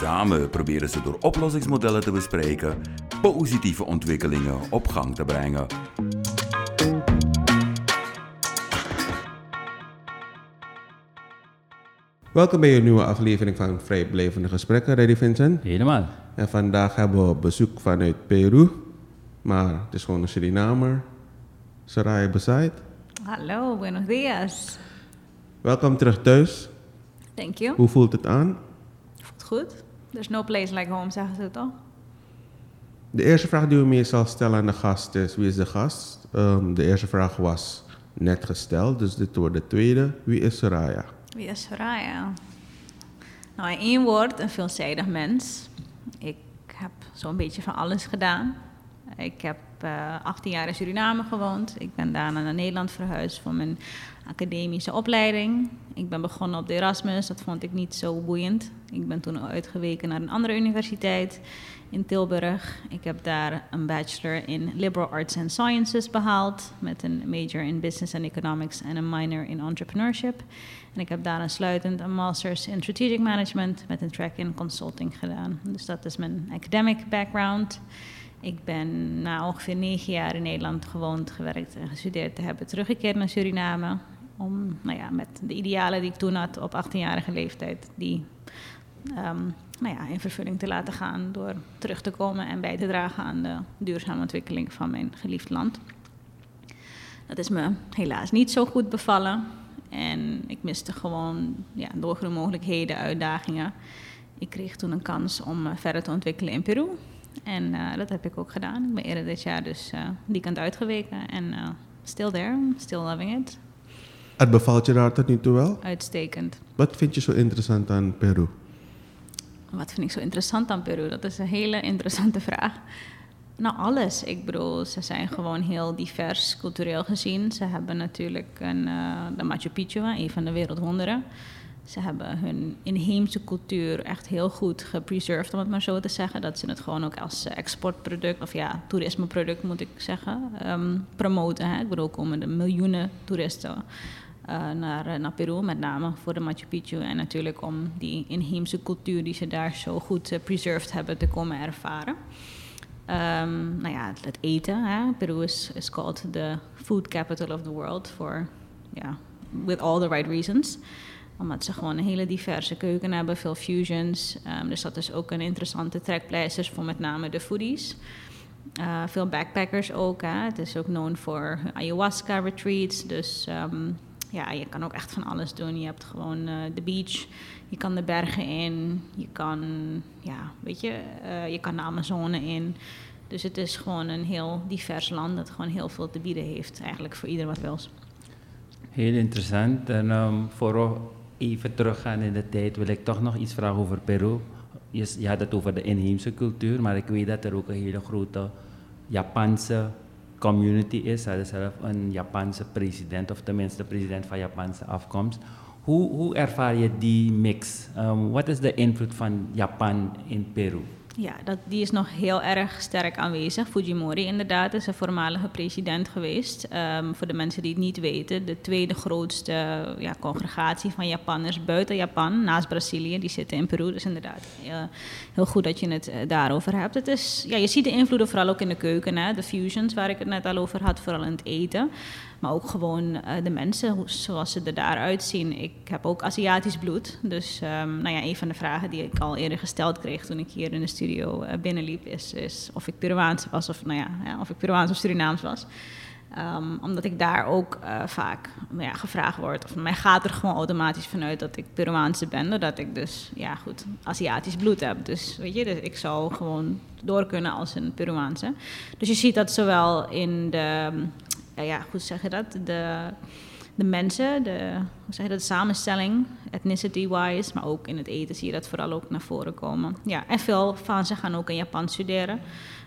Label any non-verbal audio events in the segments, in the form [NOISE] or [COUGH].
Samen proberen ze door oplossingsmodellen te bespreken positieve ontwikkelingen op gang te brengen. Welkom bij een nieuwe aflevering van Vrijblijvende Gesprekken, Ready Vincent. Helemaal. En vandaag hebben we bezoek vanuit Peru, maar het is gewoon een Surinamer. Soraya Besaid. Hallo, buenos días. Welkom terug thuis. Thank you. Hoe voelt het aan? Voelt goed. There's no place like home, zeggen ze toch? De eerste vraag die we meestal stellen aan de gast is: wie is de gast? Ehm, de eerste vraag was net gesteld, dus dit wordt de tweede. Wie is Soraya? Wie is Soraya? Nou, in één woord, een veelzijdig mens. Ik heb zo'n beetje van alles gedaan. Ik heb uh, 18 jaar in Suriname gewoond. Ik ben daarna naar Nederland verhuisd voor mijn academische opleiding. Ik ben begonnen op de Erasmus, dat vond ik niet zo boeiend. Ik ben toen uitgeweken naar een andere universiteit in Tilburg. Ik heb daar een bachelor in liberal arts and sciences behaald met een major in business and economics en een minor in entrepreneurship. En ik heb daar sluitend een master's in strategic management met een track in consulting gedaan. Dus dat is mijn academic background. Ik ben na ongeveer negen jaar in Nederland gewoond, gewerkt en gestudeerd te hebben teruggekeerd naar Suriname. Om nou ja, met de idealen die ik toen had op 18-jarige leeftijd, die um, nou ja, in vervulling te laten gaan door terug te komen en bij te dragen aan de duurzame ontwikkeling van mijn geliefd land. Dat is me helaas niet zo goed bevallen. En ik miste gewoon ja, doorgroeide mogelijkheden, uitdagingen. Ik kreeg toen een kans om verder te ontwikkelen in Peru. En uh, dat heb ik ook gedaan. Ik ben eerder dit jaar dus uh, die kant uitgeweken. En still there, still loving it. Het bevalt je daar tot nu toe wel? Uitstekend. Wat vind je zo interessant aan Peru? Wat vind ik zo interessant aan Peru? Dat is een hele interessante [LAUGHS] vraag. Nou, alles. Ik bedoel, ze zijn gewoon heel divers, cultureel gezien. Ze hebben natuurlijk een, uh, de Machu Picchu, een van de wereldwonderen. Ze hebben hun inheemse cultuur echt heel goed gepreserved, om het maar zo te zeggen. Dat ze het gewoon ook als exportproduct, of ja, toerismeproduct moet ik zeggen, um, promoten. Hè? Ik bedoel, komen er miljoenen toeristen naar, naar Peru, met name voor de Machu Picchu. En natuurlijk om die inheemse cultuur die ze daar zo goed uh, preserved hebben te komen ervaren. Um, nou ja, het eten. Hè? Peru is, is called the food capital of the world for, yeah, with all the right reasons omdat ze gewoon een hele diverse keuken hebben, veel fusions. Um, dus dat is ook een interessante trekpleister voor met name de foodies. Veel backpackers ook. Hè. Het is ook known voor ayahuasca retreats. Dus um, ja, je kan ook echt van alles doen. Je hebt gewoon uh, de beach, je kan de bergen in, je kan, ja, weet je, uh, je kan de Amazone in. Dus het is gewoon een heel divers land dat gewoon heel veel te bieden heeft, eigenlijk voor ieder wat wil. Heel interessant. En um, voor even teruggaan in de tijd wil ik toch nog iets vragen over Peru. Je had het over de inheemse cultuur, maar ik weet dat er ook een hele grote Japanse community is. Hij is zelf een Japanse president, of tenminste president van Japanse afkomst. Hoe, hoe ervaar je die mix? Um, wat is de invloed van Japan in Peru? Ja, dat, die is nog heel erg sterk aanwezig. Fujimori inderdaad is een voormalige president geweest. Um, voor de mensen die het niet weten, de tweede grootste ja, congregatie van Japanners buiten Japan, naast Brazilië, die zitten in Peru. Dus inderdaad, heel goed dat je het uh, daarover hebt. Het is, ja, je ziet de invloeden vooral ook in de keuken, hè? de fusions waar ik het net al over had, vooral in het eten. Maar ook gewoon uh, de mensen, zoals ze er daaruit zien. Ik heb ook Aziatisch bloed. Dus um, nou ja, een van de vragen die ik al eerder gesteld kreeg toen ik hier in de studio uh, binnenliep, is, is of ik Peruaans was of, nou ja, of ik Peruaans of Surinaams was. Um, omdat ik daar ook uh, vaak nou ja, gevraagd word. Of mij gaat er gewoon automatisch vanuit dat ik Peruaanse ben. Doordat ik dus, ja goed, Aziatisch bloed heb. Dus weet je, dus ik zou gewoon door kunnen als een Peruaanse. Dus je ziet dat zowel in de ja, hoe zeg je dat? De, de mensen, de, hoe zeg je dat, de samenstelling, ethnicity-wise, maar ook in het eten zie je dat vooral ook naar voren komen. Ja, en veel van ze gaan ook in Japan studeren.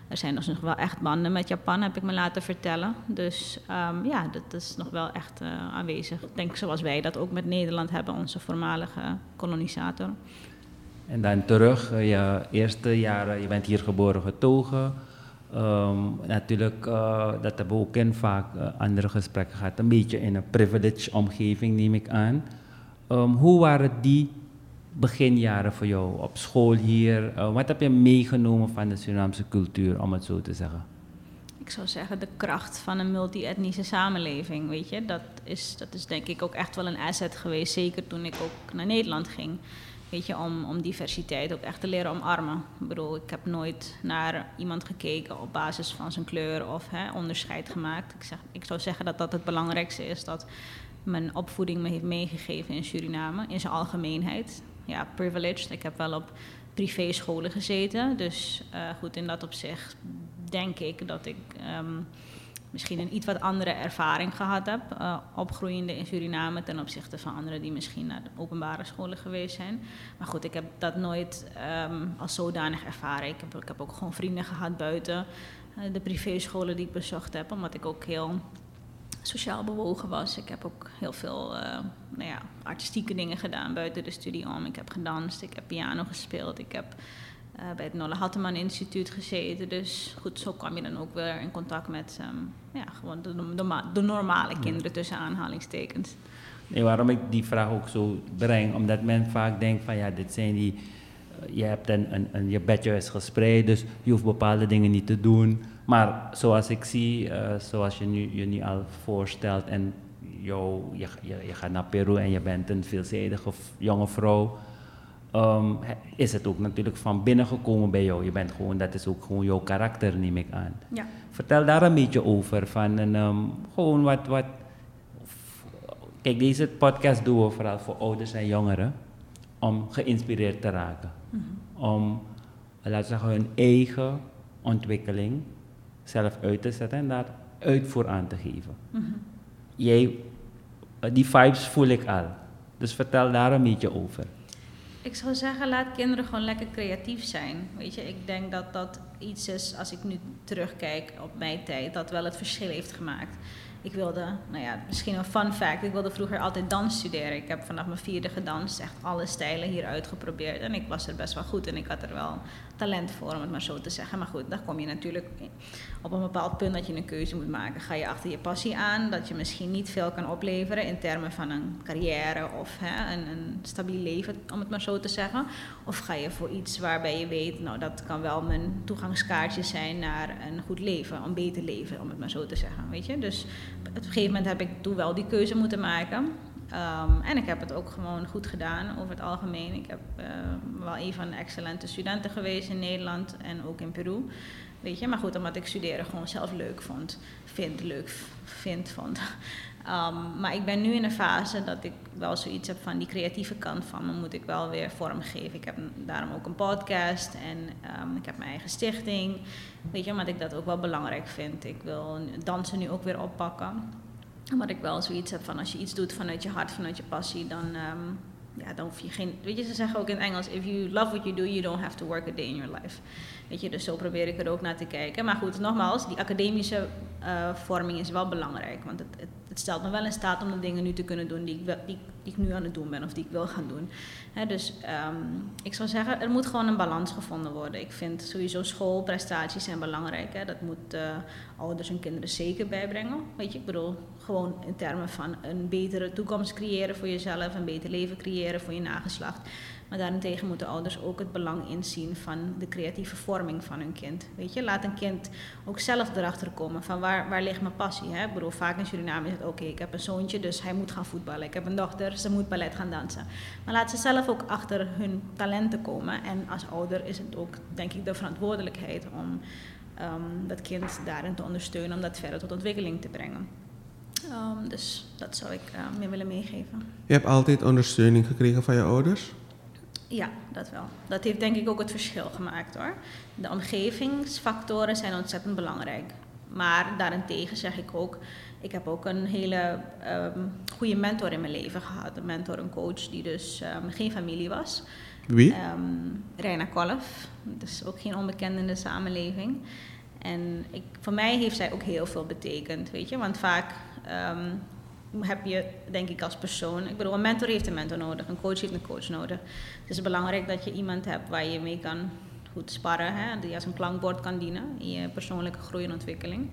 er zijn dus nog wel echt banden met Japan, heb ik me laten vertellen. Dus um, ja, dat is nog wel echt uh, aanwezig. Ik denk zoals wij dat ook met Nederland hebben, onze voormalige kolonisator. En dan terug, uh, je eerste jaren, je bent hier geboren getogen. Um, natuurlijk, uh, dat hebben we ook in vaak andere gesprekken gehad. Een beetje in een privileged omgeving, neem ik aan. Um, hoe waren die beginjaren voor jou op school hier? Uh, wat heb je meegenomen van de Surinaamse cultuur, om het zo te zeggen? Ik zou zeggen de kracht van een multi-etnische samenleving, weet je. Dat is, dat is denk ik ook echt wel een asset geweest, zeker toen ik ook naar Nederland ging. Weet je, om, om diversiteit ook echt te leren omarmen. Ik bedoel, ik heb nooit naar iemand gekeken op basis van zijn kleur of hè, onderscheid gemaakt. Ik, zeg, ik zou zeggen dat dat het belangrijkste is, dat mijn opvoeding me heeft meegegeven in Suriname, in zijn algemeenheid ja, privileged. Ik heb wel op privéscholen gezeten. Dus uh, goed, in dat opzicht denk ik dat ik um, misschien een iets wat andere ervaring gehad heb. Uh, opgroeiende in Suriname ten opzichte van anderen die misschien naar de openbare scholen geweest zijn. Maar goed, ik heb dat nooit um, als zodanig ervaren. Ik heb, ook gewoon vrienden gehad buiten uh, de privéscholen die ik bezocht heb. Omdat ik ook heel sociaal bewogen was. Ik heb ook heel veel uh, nou ja, artistieke dingen gedaan buiten de studie om. Ik heb gedanst, ik heb piano gespeeld, ik heb uh, bij het Nolle Hatteman Instituut gezeten. Dus goed, zo kwam je dan ook weer in contact met um, ja, gewoon de, de, de, normale kinderen tussen aanhalingstekens. Nee, waarom ik die vraag ook zo breng, omdat men vaak denkt van ja, dit zijn die, uh, je hebt een, een, een, je bedje is gespreid, dus je hoeft bepaalde dingen niet te doen. Maar zoals ik zie, uh, zoals je nu, je nu al voorstelt, en jou, je, je, je, gaat naar Peru en je bent een veelzijdige jonge vrouw, um, is het ook natuurlijk van binnen gekomen bij jou. Je bent gewoon, dat is ook gewoon jouw karakter, neem ik aan. Ja. Vertel daar een beetje over, van een, um, gewoon wat, wat... Kijk, deze podcast doen we vooral voor ouders en jongeren, om geïnspireerd te raken. Mm -hmm. Om, laten we zeggen, hun eigen ontwikkeling zelf uit te zetten en daar uitvoer aan te geven. Mm -hmm. Jij, die vibes voel ik al. Dus vertel daar een beetje over. Ik zou zeggen, laat kinderen gewoon lekker creatief zijn. Weet je, ik denk dat dat iets is, als ik nu terugkijk op mijn tijd, dat wel het verschil heeft gemaakt. Ik wilde, nou ja, misschien een fun fact, ik wilde vroeger altijd dans studeren. Ik heb vanaf mijn vierde gedanst, echt alle stijlen hier uitgeprobeerd. En ik was er best wel goed en ik had er wel talent voor, om het maar zo te zeggen. Maar goed, dan kom je natuurlijk op een bepaald punt dat je een keuze moet maken. Ga je achter je passie aan, dat je misschien niet veel kan opleveren in termen van een carrière of hè, een, een stabiel leven, om het maar zo te zeggen. Of ga je voor iets waarbij je weet, nou dat kan wel mijn toegangskaartje zijn naar een goed leven, een beter leven, om het maar zo te zeggen. Weet je? Dus op een gegeven moment heb ik toen wel die keuze moeten maken. Um, en ik heb het ook gewoon goed gedaan over het algemeen. Ik heb uh, wel een van de excellente studenten geweest in Nederland en ook in Peru. Weet je, maar goed, omdat ik studeren gewoon zelf leuk vond, vind, leuk vind, vond. Um, [LAUGHS] maar ik ben nu in een fase dat ik wel zoiets heb van die creatieve kant van me moet ik wel weer vormgeven. Ik heb daarom ook een podcast en ik heb mijn eigen stichting. Weet je, omdat ik dat ook wel belangrijk vind. Ik wil dansen nu ook weer oppakken omdat ik wel zoiets heb van als je iets doet vanuit je hart, vanuit je passie, dan, um, ja, dan hoef je geen. Weet je, ze zeggen ook in het Engels: if you love what you do, you don't have to work a day in your life. Weet je, dus zo probeer ik er ook naar te kijken. Maar goed, nogmaals, die academische uh, vorming is wel belangrijk. Want het, het, stelt me wel in staat om de dingen nu te kunnen doen die ik, die, ik nu aan het doen ben of die ik wil gaan doen. Dus um, ik zou zeggen, er moet gewoon een balans gevonden worden. Ik vind sowieso schoolprestaties zijn belangrijk. Hè. Dat moet uh, ouders en kinderen zeker bijbrengen. Weet je, ik bedoel, gewoon in termen van een betere toekomst creëren voor jezelf, een beter leven creëren voor je nageslacht. Maar daarentegen moeten ouders ook het belang inzien van de creatieve vorming van hun kind. Weet je, laat een kind ook zelf erachter komen van waar, waar ligt mijn passie. Hè? Ik bedoel, vaak in Suriname is het oké, ik heb een zoontje, dus hij moet gaan voetballen. Ik heb een dochter, ze moet ballet gaan dansen. Maar laat ze zelf ook achter hun talenten komen. En als ouder is het ook, denk ik, de verantwoordelijkheid om um, dat kind daarin te ondersteunen, om dat verder tot ontwikkeling te brengen. Um, dus dat zou ik uh, meer willen meegeven. Je hebt altijd ondersteuning gekregen van je ouders? Ja, dat wel. Dat heeft denk ik ook het verschil gemaakt hoor. De omgevingsfactoren zijn ontzettend belangrijk. Maar daarentegen zeg ik ook, ik heb ook een hele um, goede mentor in mijn leven gehad. Een mentor, een coach die dus um, geen familie was. Wie? Um, Reina Kolf. Dus ook geen onbekende in de samenleving. En ik, voor mij heeft zij ook heel veel betekend, weet je. Want vaak ehm, heb je, denk ik, als persoon... Ik bedoel, een mentor heeft een mentor nodig, een coach heeft een coach nodig. Het is belangrijk dat je iemand hebt waar je mee kan goed sparren, hè, die als een klankbord kan dienen in je persoonlijke groei en ontwikkeling.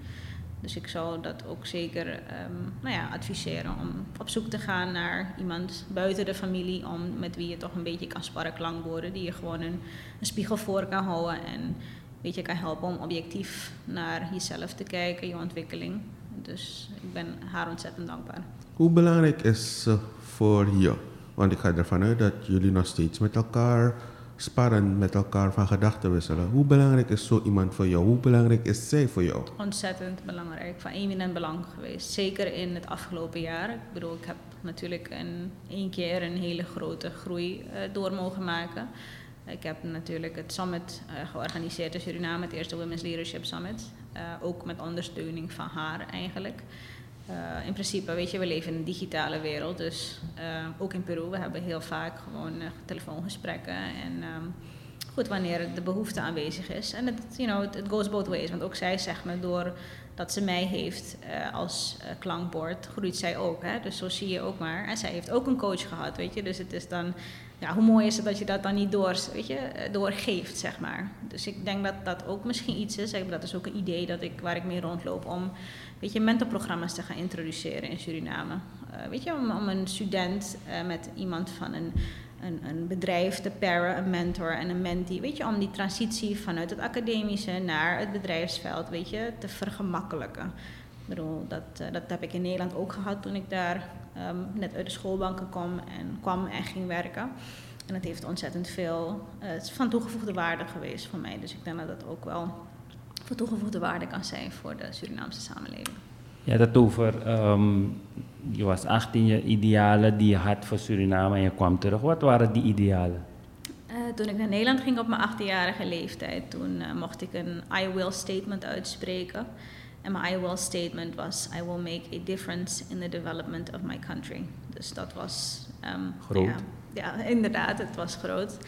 Dus ik zou dat ook zeker um, nou ja, adviseren om op zoek te gaan naar iemand buiten de familie, om, met wie je toch een beetje kan sparren, klankborden, die je gewoon een, een spiegel voor kan houden en een beetje kan helpen om objectief naar jezelf te kijken, je ontwikkeling. Dus ik ben haar ontzettend dankbaar. Hoe belangrijk is ze voor je? Want ik ga ervan uit dat jullie nog steeds met elkaar sparren, met elkaar van gedachten wisselen. Hoe belangrijk is zo iemand voor jou? Hoe belangrijk is zij voor jou? Ontzettend belangrijk, van eminent belang geweest. Zeker in het afgelopen jaar. Ik bedoel, ik heb natuurlijk in één keer een hele grote groei uh, door mogen maken. Ik heb natuurlijk het summit uh, georganiseerd in Suriname, het eerste Women's Leadership Summit. Uh, ook met ondersteuning van haar eigenlijk. Uh, in principe, weet je, we leven in een digitale wereld. Dus ook in Peru, we hebben heel vaak gewoon telefoongesprekken. En um, goed, wanneer de behoefte aanwezig is. En het you know, goes both ways. Want ook zij zegt me, door dat ze mij heeft als klankbord, groeit zij ook. Hè? Dus zo zie je ook maar. En zij heeft ook een coach gehad, weet je. Dus het is dan, ja, hoe mooi is het dat je dat dan niet door, weet je, doorgeeft, zeg maar. Dus ik denk dat dat ook misschien iets is. Dat is ook een idee dat ik, waar ik mee rondloop om weet je, mentorprogramma's te gaan introduceren in Suriname. Uh, weet je, om, een student uh, met iemand van een, een, een, bedrijf te paren, een mentor en een mentee. Weet je, om die transitie vanuit het academische naar het bedrijfsveld, weet je, te vergemakkelijken. Bedoel, dat, uh, dat heb ik in Nederland ook gehad toen ik daar um, net uit de schoolbanken kwam en, kwam en ging werken. En het heeft ontzettend veel van toegevoegde waarde geweest voor mij. Dus ik denk dat dat ook wel voor toegevoegde waarde kan zijn voor de Surinaamse samenleving. Ja, dat over, um, je was 18, je idealen die je had voor Suriname en je kwam terug. Wat waren die idealen? Uh, toen ik naar Nederland ging op mijn 18-jarige leeftijd, toen uh, mocht ik een I will statement uitspreken. En mijn I will statement was: I will make a difference in the development of my country. Dus dat was. Um, groot. Ja, ja, inderdaad, het was groot.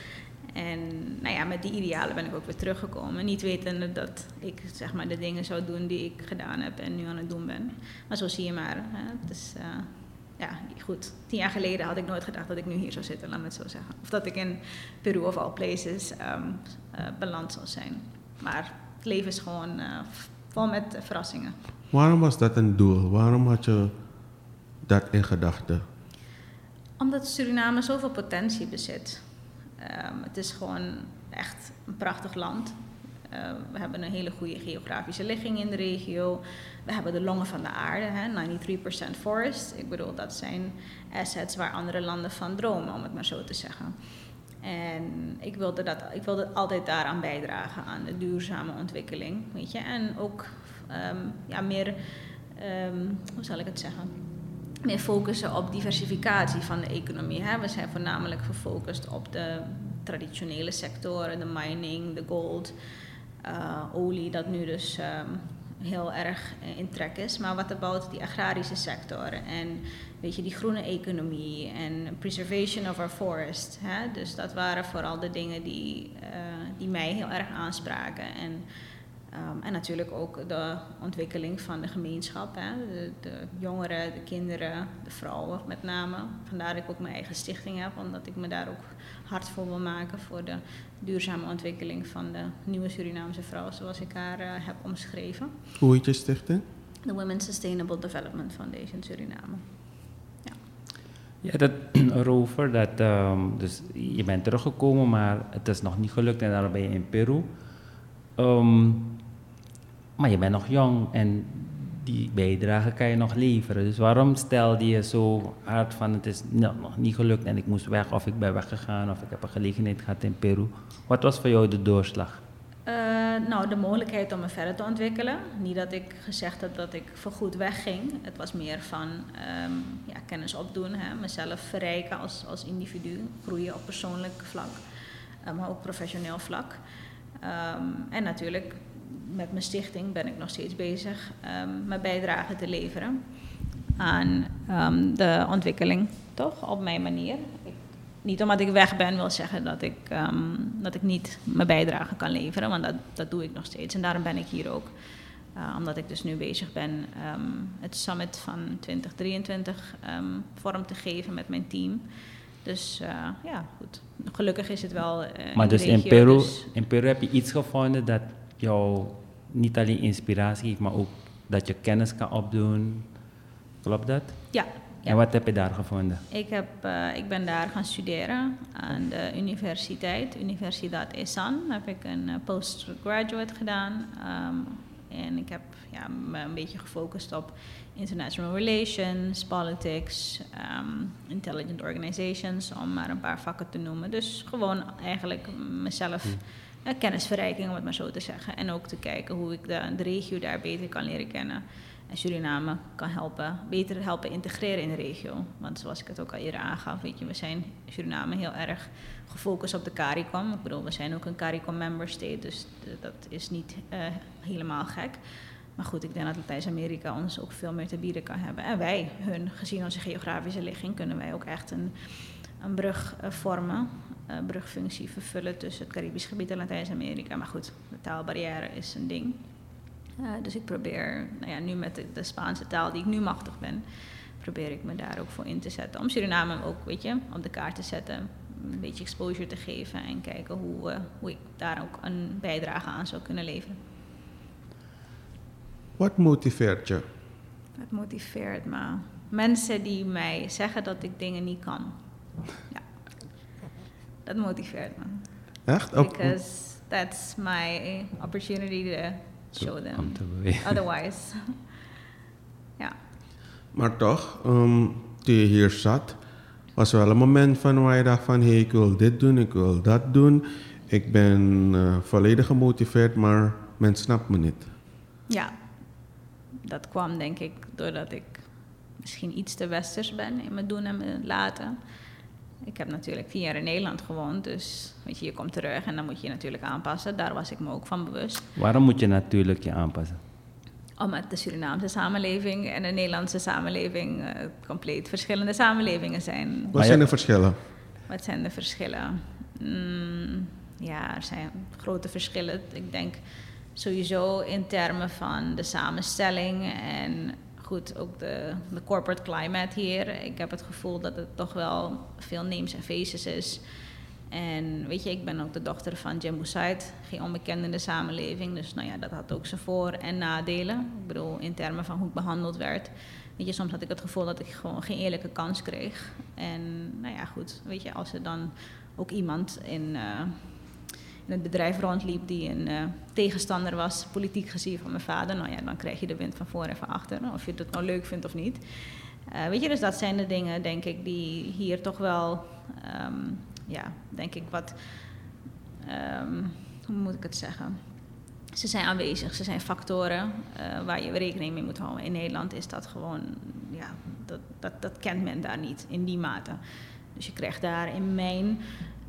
En nou ja, met die idealen ben ik ook weer teruggekomen. Niet wetende dat ik zeg maar, de dingen zou doen die ik gedaan heb en nu aan het doen ben. Maar zo zie je maar. Hè. Het is, uh, ja, goed. Tien jaar geleden had ik nooit gedacht dat ik nu hier zou zitten, laat me het zo zeggen. Of dat ik in Peru of all places um, uh, beland zou zijn. Maar het leven is gewoon uh, vol met verrassingen. Waarom was dat een doel? Waarom had je dat in gedachten? Omdat Suriname zoveel potentie bezit. Um, het is gewoon echt een prachtig land. Uh, we hebben een hele goede geografische ligging in de regio. We hebben de longen van de aarde, hè, 93% forest. Ik bedoel, dat zijn assets waar andere landen van dromen, om het maar zo te zeggen. En ik wilde, dat, ik wilde altijd daaraan bijdragen, aan de duurzame ontwikkeling. Weet je? En ook um, ja, meer, um, hoe zal ik het zeggen? meer focussen op diversificatie van de economie. Hè. We zijn voornamelijk gefocust op de traditionele sectoren, de mining, de gold, uh, olie, dat nu dus um, heel erg in trek is. Maar wat about die agrarische sector en weet je, die groene economie en preservation of our forest. Hè. Dus dat waren vooral de dingen die, uh, die mij heel erg aanspraken. En, Um, en natuurlijk ook de ontwikkeling van de gemeenschap. Hè? De, de, jongeren, de kinderen, de vrouwen met name. Vandaar dat ik ook mijn eigen stichting heb, omdat ik me daar ook hard voor wil maken voor de duurzame ontwikkeling van de nieuwe Surinaamse vrouw, zoals ik haar uh, heb omschreven. Hoe heet je stichting? De Women's Sustainable Development Foundation Suriname. Ja, ja dat [CLEARS THROAT] erover, dat, um, dus je bent teruggekomen, maar het is nog niet gelukt en dan ben je in Peru. Um, maar je bent nog jong en die bijdrage kan je nog leveren. Dus waarom stelde je zo hard van het is nog niet gelukt en ik moest weg of ik ben weggegaan of ik heb een gelegenheid gehad in Peru? Wat was voor jou de doorslag? Uh, nou, de mogelijkheid om me verder te ontwikkelen. Niet dat ik gezegd heb dat ik voorgoed wegging. Het was meer van um, ja, kennis opdoen, hè, mezelf verrijken als, als individu, groeien op persoonlijk vlak, uh, maar ook professioneel vlak. Um, en natuurlijk met mijn stichting ben ik nog steeds bezig um, mijn bijdrage te leveren aan um, de ontwikkeling, toch? Op mijn manier. Ik niet omdat ik weg ben wil zeggen dat ik, ehm, dat ik niet mijn bijdrage kan leveren, want dat, dat doe ik nog steeds. En daarom ben ik hier ook. Uh, omdat ik dus nu bezig ben het summit van 2023 um, vorm te geven met mijn team. Dus uh, ja, goed. Gelukkig is het wel. Uh, maar in dus in Peru, dus- in Peru heb je iets gevonden dat jou niet alleen inspiratie geeft, maar ook dat je kennis kan opdoen. Klopt dat? ja, En wat heb je daar gevonden? Ik, heb, uh, ik ben daar gaan studeren aan de universiteit, Universidad ESAN. Heb ik een uh, postgraduate gedaan. Um, en ik heb ja, me een beetje gefocust op international relations, politics, um, intelligent organizations, om maar een paar vakken te noemen. Dus gewoon eigenlijk mezelf uh, kennisverrijking, om het maar zo te zeggen. En ook te kijken hoe ik de, regio daar beter kan leren kennen. En Suriname kan helpen, beter helpen integreren in de regio. Want zoals ik het ook al eerder aangaf, weet je, we zijn Suriname heel erg gefocust op de CARICOM. Ik bedoel, we zijn ook een CARICOM member state, dus dat is niet uh, helemaal gek. Maar goed, ik denk dat Latijns-Amerika ons ook veel meer te bieden kan hebben. En wij, hun, gezien onze geografische ligging, kunnen wij ook echt een, een brug uh, vormen, brugfunctie vervullen tussen het Caribisch gebied en Latijns-Amerika. Maar goed, de taalbarrière is een ding. Uh, dus ik probeer, nou ja, nu met de, de, Spaanse taal die ik nu machtig ben, probeer ik me daar ook voor in te zetten. Om Suriname ook, weet je, op de kaart te zetten, een beetje exposure te geven en kijken hoe, uh, hoe ik daar ook een bijdrage aan zou kunnen leveren. Wat motiveert je? Wat motiveert me? Mensen die mij zeggen dat ik dingen niet kan. Ja. Dat motiveert me. Echt? Op, Because that's my opportunity to show them. Om te bewegen. Otherwise. [LAUGHS] ja. Maar toch, um, toen je hier zat, was er wel een moment van waar je dacht van... hé, hey, ik wil dit doen, ik wil dat doen. Ik ben uh, volledig gemotiveerd, maar men snapt me niet. Ja, dat kwam denk ik doordat ik misschien iets te westers ben in mijn doen en mijn laten. Ik heb natuurlijk tien jaar in Nederland gewoond, dus weet je, je komt terug en dan moet je je natuurlijk aanpassen. Daar was ik me ook van bewust. Waarom moet je natuurlijk je aanpassen? Omdat de Surinaamse samenleving en de Nederlandse samenleving uh, compleet verschillende samenlevingen zijn. Wat zijn de verschillen? Wat zijn de verschillen? Mm, ja, er zijn grote verschillen. Ik denk sowieso in termen van de samenstelling en goed, ook de, de corporate climate hier. Ik heb het gevoel dat het toch wel veel names en faces is. En weet je, ik ben ook de dochter van Jim Said, geen onbekende in de samenleving. Dus nou ja, dat had ook zijn voor- en nadelen. Ik bedoel, in termen van hoe ik behandeld werd. Weet je, soms had ik het gevoel dat ik gewoon geen eerlijke kans kreeg. En nou ja, goed, weet je, als er dan ook iemand in, uh, in het bedrijf rondliep die een uh, tegenstander was, politiek gezien van mijn vader, nou ja, dan krijg je de wind van voor en van achter. Of je het nou leuk vindt of niet. Uh, weet je, dus dat zijn de dingen, denk ik, die hier toch wel, um, ja, denk ik wat, um, hoe moet ik het zeggen? Ze zijn aanwezig, ze zijn factoren uh, waar je rekening mee moet houden. In Nederland is dat gewoon, ja, dat, dat, dat kent men daar niet in die mate. Dus je krijgt daar in mijn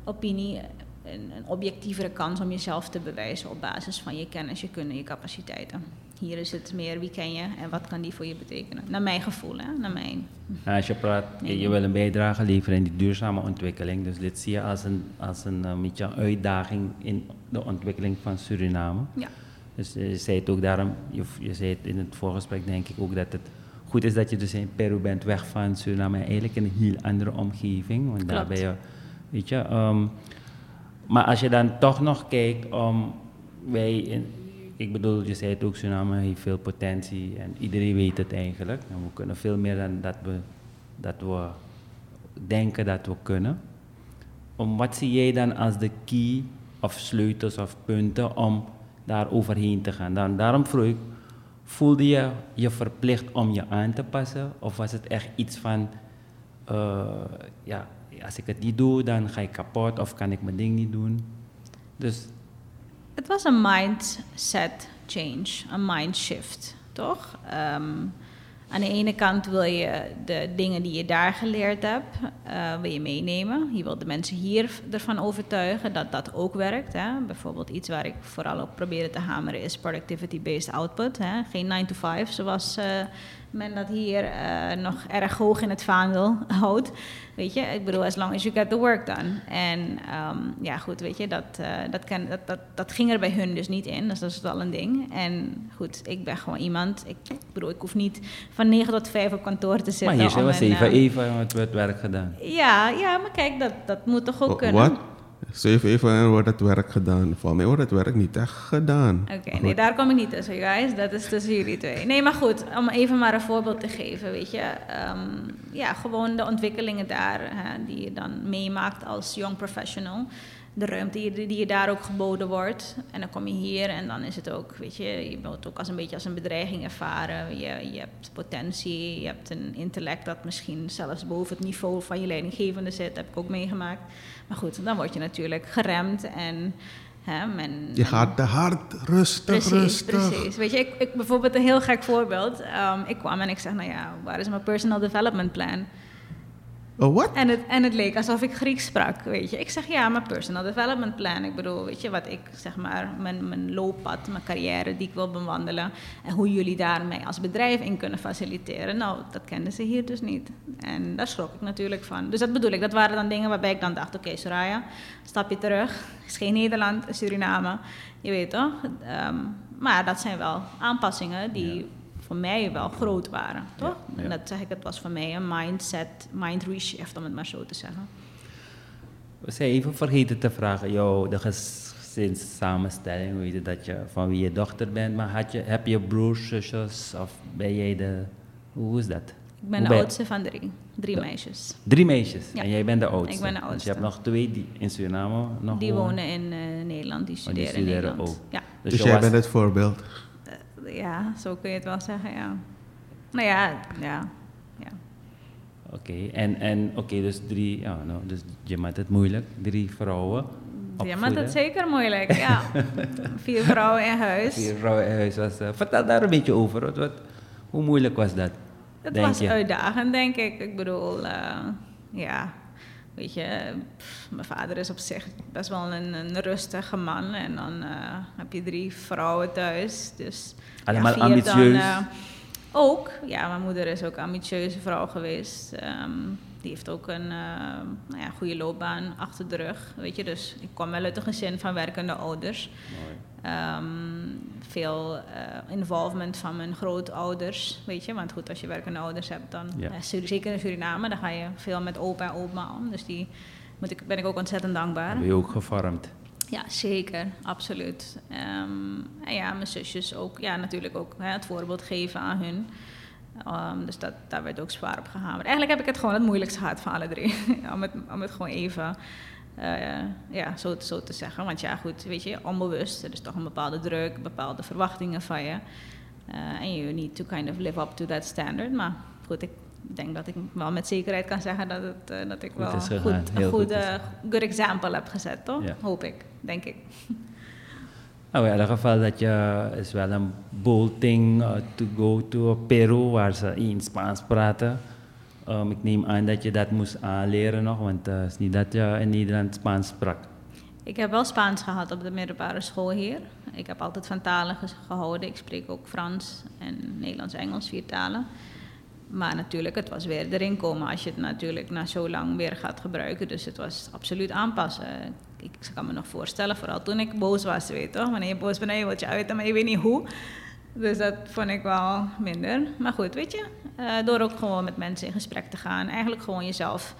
opinie een, een, objectievere kans om jezelf te bewijzen op basis van je kennis, je kunnen, je capaciteiten. Hier is het meer wie ken je en wat kan die voor je betekenen. Naar mijn gevoel, hè? naar mijn. Als je praat, nee, je wil een bijdrage leveren in die duurzame ontwikkeling. Dus dit zie je als een, als een, een beetje een uitdaging in de ontwikkeling van Suriname. Ja. Dus je zei het ook daarom, je, je zei het in het voorgesprek denk ik ook dat het goed is dat je dus in Peru bent, weg van Suriname, eigenlijk in een heel andere omgeving. Want daar ben je, weet je. Um, maar als je dan toch nog kijkt om wij, in, ik bedoel, je zei het ook, Suriname heeft veel potentie en iedereen weet het eigenlijk. En we kunnen veel meer dan dat we, dat we denken dat we kunnen. Om wat zie jij dan als de key of sleutels of punten om daar overheen te gaan? Dan, daarom vroeg ik, voelde je je verplicht om je aan te passen? Of was het echt iets van, uh, ja, als ik het niet doe, dan ga ik kapot of kan ik mijn ding niet doen? Dus het was een mindset change, een mind shift, toch? Um, aan de ene kant wil je de dingen die je daar geleerd hebt, uh, wil je meenemen. Je wilt de mensen hier ervan overtuigen dat dat ook werkt. Hè. Bijvoorbeeld iets waar ik vooral op probeer te hameren is productivity-based output. Hè. Geen 9 to 5 zoals uh, men dat hier uh, nog erg hoog in het vaandel houdt. Weet je, ik bedoel, as long as you get the work done. En um, ja, goed, weet je, dat, uh, dat, kan, dat, dat, dat ging er bij hun dus niet in. Dus dat is wel een ding. En goed, ik ben gewoon iemand, ik, ik bedoel, ik hoef niet van 9 tot 5 op kantoor te zitten. Maar hier was even, uh, even het werk gedaan. Ja, ja, maar kijk, dat, dat moet toch ook kunnen. Zeven even en wordt het werk gedaan. Voor mij wordt het werk niet echt gedaan. Oké, nee, daar kom ik niet tussen, guys. Dat is tussen jullie twee. Nee, maar goed, om even maar een voorbeeld te geven, weet je. Ehm, ja, gewoon de ontwikkelingen daar, hè, die je dan meemaakt als young professional. De ruimte die, die je daar ook geboden wordt. En dan kom je hier en dan is het ook, weet je, je wordt het ook als een beetje als een bedreiging ervaren. Je, je hebt potentie, je hebt een intellect dat misschien zelfs boven het niveau van je leidinggevende zit. heb ik ook meegemaakt. Maar goed, dan word je natuurlijk geremd en... Hè, men, Je gaat te hard, rustig, Precies, rustig. precies. Weet je, ik, ik, bijvoorbeeld een heel gek voorbeeld. Ehm, ik kwam en ik zeg, nou ja, waar is mijn personal development plan? Oh, wat? En het, en het leek alsof ik Grieks sprak, weet je. Ik zeg, ja, mijn personal development plan. Ik bedoel, weet je, wat ik, zeg maar, mijn, mijn looppad, mijn carrière die ik wil bewandelen. En hoe jullie daar mij als bedrijf in kunnen faciliteren. Nou, dat kenden ze hier dus niet. En daar schrok ik natuurlijk van. Dus dat bedoel ik, dat waren dan dingen waarbij ik dan dacht, oké, Soraya, stapje terug. Het is geen Nederland, Suriname. Je weet toch? Ehm, maar dat zijn wel aanpassingen die voor mij wel groot waren, toch? Ja, ja. En dat zeg ik, het was voor mij een mindset, mind reshift, om het maar zo te zeggen. We zijn even vergeten te vragen, jou, de gezinssamenstelling, weet je, dat je van wie je dochter bent, maar had je, heb je broers, zusjes of ben jij de, hoe is dat? Ik ben Hoe de ben- oudste van drie. Drie meisjes. Drie meisjes Ja. en jij bent de oudste. Ik ben de Dus oudste. je hebt nog twee die in Suriname nog Die wonen. wonen in eh, Nederland, die Oh, die studeren in Nederland. ook. Ja. Dus, Dus jij was- bent het voorbeeld. Ja, zo kun je het wel zeggen, ja. Nou ja, ja. ja. Oké, en, en oké, dus drie, ja, nou, dus je maakt het moeilijk, drie vrouwen. Ja, maar opvoeden. dat is zeker moeilijk, ja. [LAUGHS] Vier vrouwen in huis. Vier vrouwen in huis was. eh, vertel daar een beetje over. Wat, wat, hoe moeilijk was dat? Het denk was je? uitdagend, denk ik. Ik bedoel, eh, ja, weet je, pff, mijn vader is op zich best wel een, een rustige man. En dan eh, heb je drie vrouwen thuis. Dus, Allemaal vier ambitieus? eh, ook, ja, mijn moeder is ook een ambitieuze vrouw geweest. Ehm, die heeft ook een eh, nou ja, goede loopbaan achter de rug, weet je. Dus ik kom wel uit een gezin van werkende ouders. Ehm, veel eh, involvement van mijn grootouders, weet je. Want goed, als je werkende ouders hebt, dan, Ja. Sur- zeker in Suriname, dan ga je veel met opa en oma om. Dus die moet ik, ben ik ook ontzettend dankbaar. Ben je ook gevormd? Ja, zeker, absoluut. Ehm, en ja, mijn zusjes ook, ja, natuurlijk ook hè, het voorbeeld geven aan hun. Ehm, dus dat, daar werd ook zwaar op gehamerd. Eigenlijk heb ik het gewoon het moeilijkst gehad van alle drie. [LAUGHS] om, het, om het gewoon even eh, ja, zo, zo te zeggen. Want ja, goed, weet je, onbewust. Er is toch een bepaalde druk, bepaalde verwachtingen van je. Eh, En you need to kind of live up to that standard. Maar goed, ik denk dat ik wel met zekerheid kan zeggen dat, het, eh, dat ik wel goed, een goed, good example heb gezet, toch? Ja. Hoop ik, denk ik. [LAUGHS] Nou, in ieder geval dat je is wel een bold thing uh, to go to Peru waar ze in Spaans praten. Um, ik neem aan dat je dat moest aanleren nog, want eh, het is niet dat je in Nederland Spaans sprak. Ik heb wel Spaans gehad op de middelbare school hier. Ik heb altijd van talen gehouden. Ik spreek ook Frans en Nederlands, Engels, vier talen. Maar natuurlijk, het was weer erin komen als je het natuurlijk na zo lang weer gaat gebruiken. Dus het was absoluut aanpassen. Ik, kan me nog voorstellen, vooral toen ik boos was, weet je toch? Wanneer je boos bent, dan wil je uiten, maar je weet niet hoe. Dus dat vond ik wel minder. Maar goed, weet je, eh, door ook gewoon met mensen in gesprek te gaan. Eigenlijk gewoon jezelf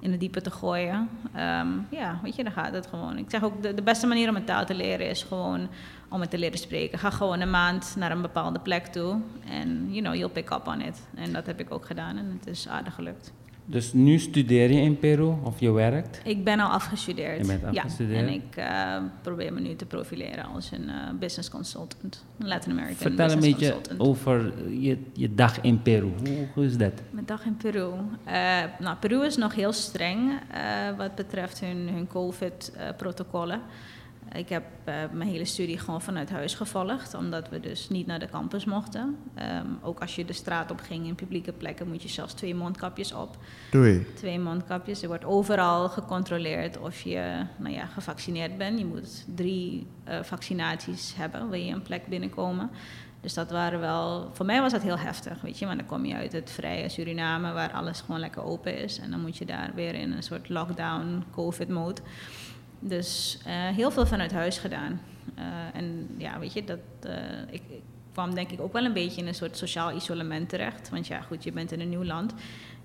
in het diepe te gooien. Ehm, ja, weet je, dan gaat het gewoon. Ik zeg ook, de, de beste manier om een taal te leren is gewoon om het te leren spreken. Ga gewoon een maand naar een bepaalde plek toe. En, you know, you'll pick up on it. En dat heb ik ook gedaan en het is aardig gelukt. Dus nu studeer je in Peru of je werkt? Ik ben al afgestudeerd. Je bent afgestudeerd? Ja, en ik eh, probeer me nu te profileren als een eh, business consultant. Een Latin American Vertel een business beetje consultant. over je, je dag in Peru. Hoe, hoe is dat? Mijn dag in Peru. Eh, nou, Peru is nog heel streng wat betreft hun, hun COVID-protocollen. Ik heb uh, mijn hele studie gewoon vanuit huis gevolgd, omdat we dus niet naar de campus mochten. Um, ook als je de straat op ging in publieke plekken, moet je zelfs twee mondkapjes op. Twee? Twee mondkapjes. Er wordt overal gecontroleerd of je nou ja, gevaccineerd bent. Je moet drie uh, vaccinaties hebben, wil je een plek binnenkomen. Dus dat waren wel, voor mij was dat heel heftig, weet je. Want dan kom je uit het vrije Suriname, waar alles gewoon lekker open is. En dan moet je daar weer in een soort lockdown, covid-mode. Dus uh, heel veel vanuit huis gedaan. Uh, en ja, weet je, dat, uh, ik, kwam denk ik ook wel een beetje in een soort sociaal isolement terecht. Want ja, goed, je bent in een nieuw land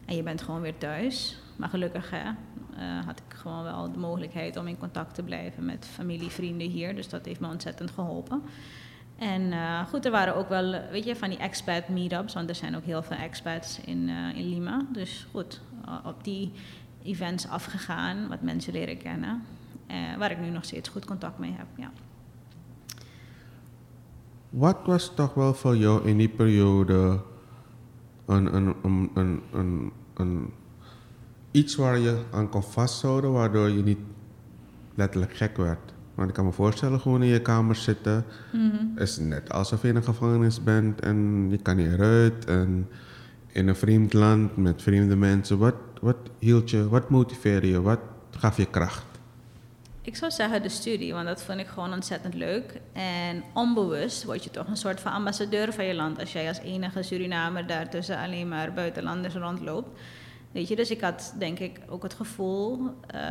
en je bent gewoon weer thuis. Maar gelukkig hè, had ik gewoon wel de mogelijkheid om in contact te blijven met familie, vrienden hier. Dus dat heeft me ontzettend geholpen. En goed, er waren ook wel, weet je, van die expat meetups, want er zijn ook heel veel expats in, in Lima. Dus goed, op die events afgegaan, wat mensen leren kennen. Uh, waar ik nu nog steeds goed contact mee heb, ja. Wat was toch wel voor jou in die periode een, een, een, een, een, een iets waar je aan kon vasthouden, waardoor je niet letterlijk gek werd? Want ik kan me voorstellen, gewoon in je kamer zitten, mm-hmm. is net alsof je in een gevangenis bent en je kan niet eruit. En in een vreemd land met vreemde mensen. Wat, wat hield je, wat motiveerde je, wat gaf je kracht? Ik zou zeggen de studie, want dat vond ik gewoon ontzettend leuk. En onbewust word je toch een soort van ambassadeur van je land als jij als enige Surinamer daar tussen alleen maar buitenlanders rondloopt. Weet je, dus ik had denk ik ook het gevoel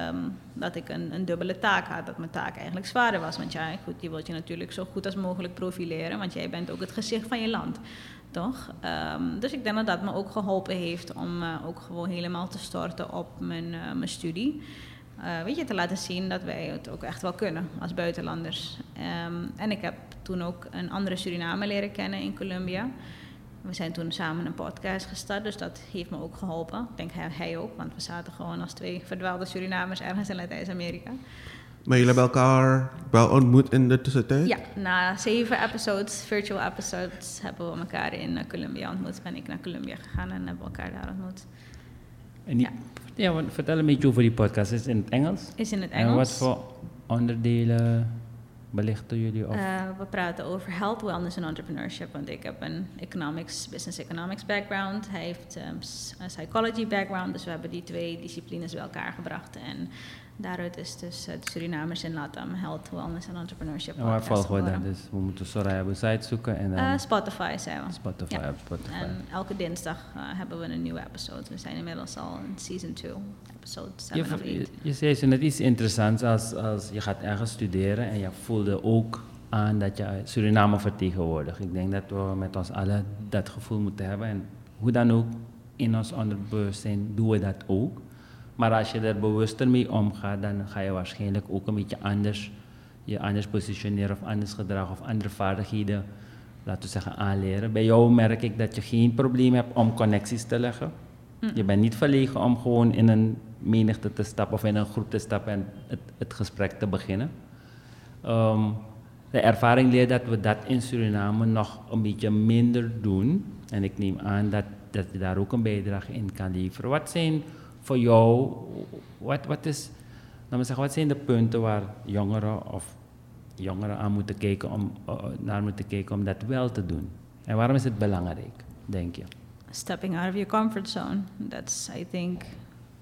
um, dat ik een, een, dubbele taak had. Dat mijn taak eigenlijk zwaarder was. Want ja, goed, je wilt je natuurlijk zo goed als mogelijk profileren. Want jij bent ook het gezicht van je land. Toch? Um, dus ik denk dat dat me ook geholpen heeft om uh, ook gewoon helemaal te storten op mijn, uh, mijn studie. Uh, weet je, te laten zien dat wij het ook echt wel kunnen als buitenlanders. Um, en ik heb toen ook een andere Suriname leren kennen in Colombia. We zijn toen samen een podcast gestart, dus dat heeft me ook geholpen. Ik denk hij, hij ook, want we zaten gewoon als twee verdwaalde Surinamers ergens in Latijns-Amerika. Maar jullie hebben elkaar wel ontmoet in de tussentijd? Ja, na zeven episodes, virtual episodes, hebben we elkaar in uh, Colombia ontmoet. Ben ik naar Colombia gegaan en hebben we elkaar daar ontmoet. En die, ja. Ja, vertel een beetje over die podcast. Is het in het Engels? Is in het Engels. En wat voor onderdelen belichten jullie? Of? Uh, we praten over health, wellness en entrepreneurship. Want ik heb een economics, business economics background. Hij heeft um, een psychology background. Dus we hebben die twee disciplines bij elkaar gebracht. En daaruit is dus uh, de Surinamers in Latam, health, wellness en entrepreneurship. En waar volgen we dan? Dus we moeten Soraya site zoeken en dan... Uh, Spotify zijn we. Spotify, ja. Spotify. En elke dinsdag uh, hebben we een nieuwe episode. We zijn inmiddels al in season 2, episode 7 je, of 8. Je, je zei zo net iets interessants als, als je gaat ergens studeren en je voelde ook aan dat je Suriname vertegenwoordigt. Ik denk dat we met ons allen dat gevoel moeten hebben en hoe dan ook in ons onderbewustzijn doen we dat ook. Maar als je er bewuster mee omgaat, dan ga je waarschijnlijk ook een beetje anders je anders positioneren of anders gedragen of andere vaardigheden, laten we zeggen, aanleren. Bij jou merk ik dat je geen probleem hebt om connecties te leggen. Mm. Je bent niet verlegen om gewoon in een menigte te stappen of in een groep te stappen en het, het gesprek te beginnen. Um, de ervaring leert dat we dat in Suriname nog een beetje minder doen. En ik neem aan dat, dat je daar ook een bijdrage in kan leveren. Wat zijn voor jou, wat, wat, is, nou zeggen, wat zijn de punten waar jongeren of jongeren aan moeten kijken om, uh, naar moeten kijken om dat wel te doen? En waarom is het belangrijk, denk je? Stepping out of your comfort zone. That's, I think,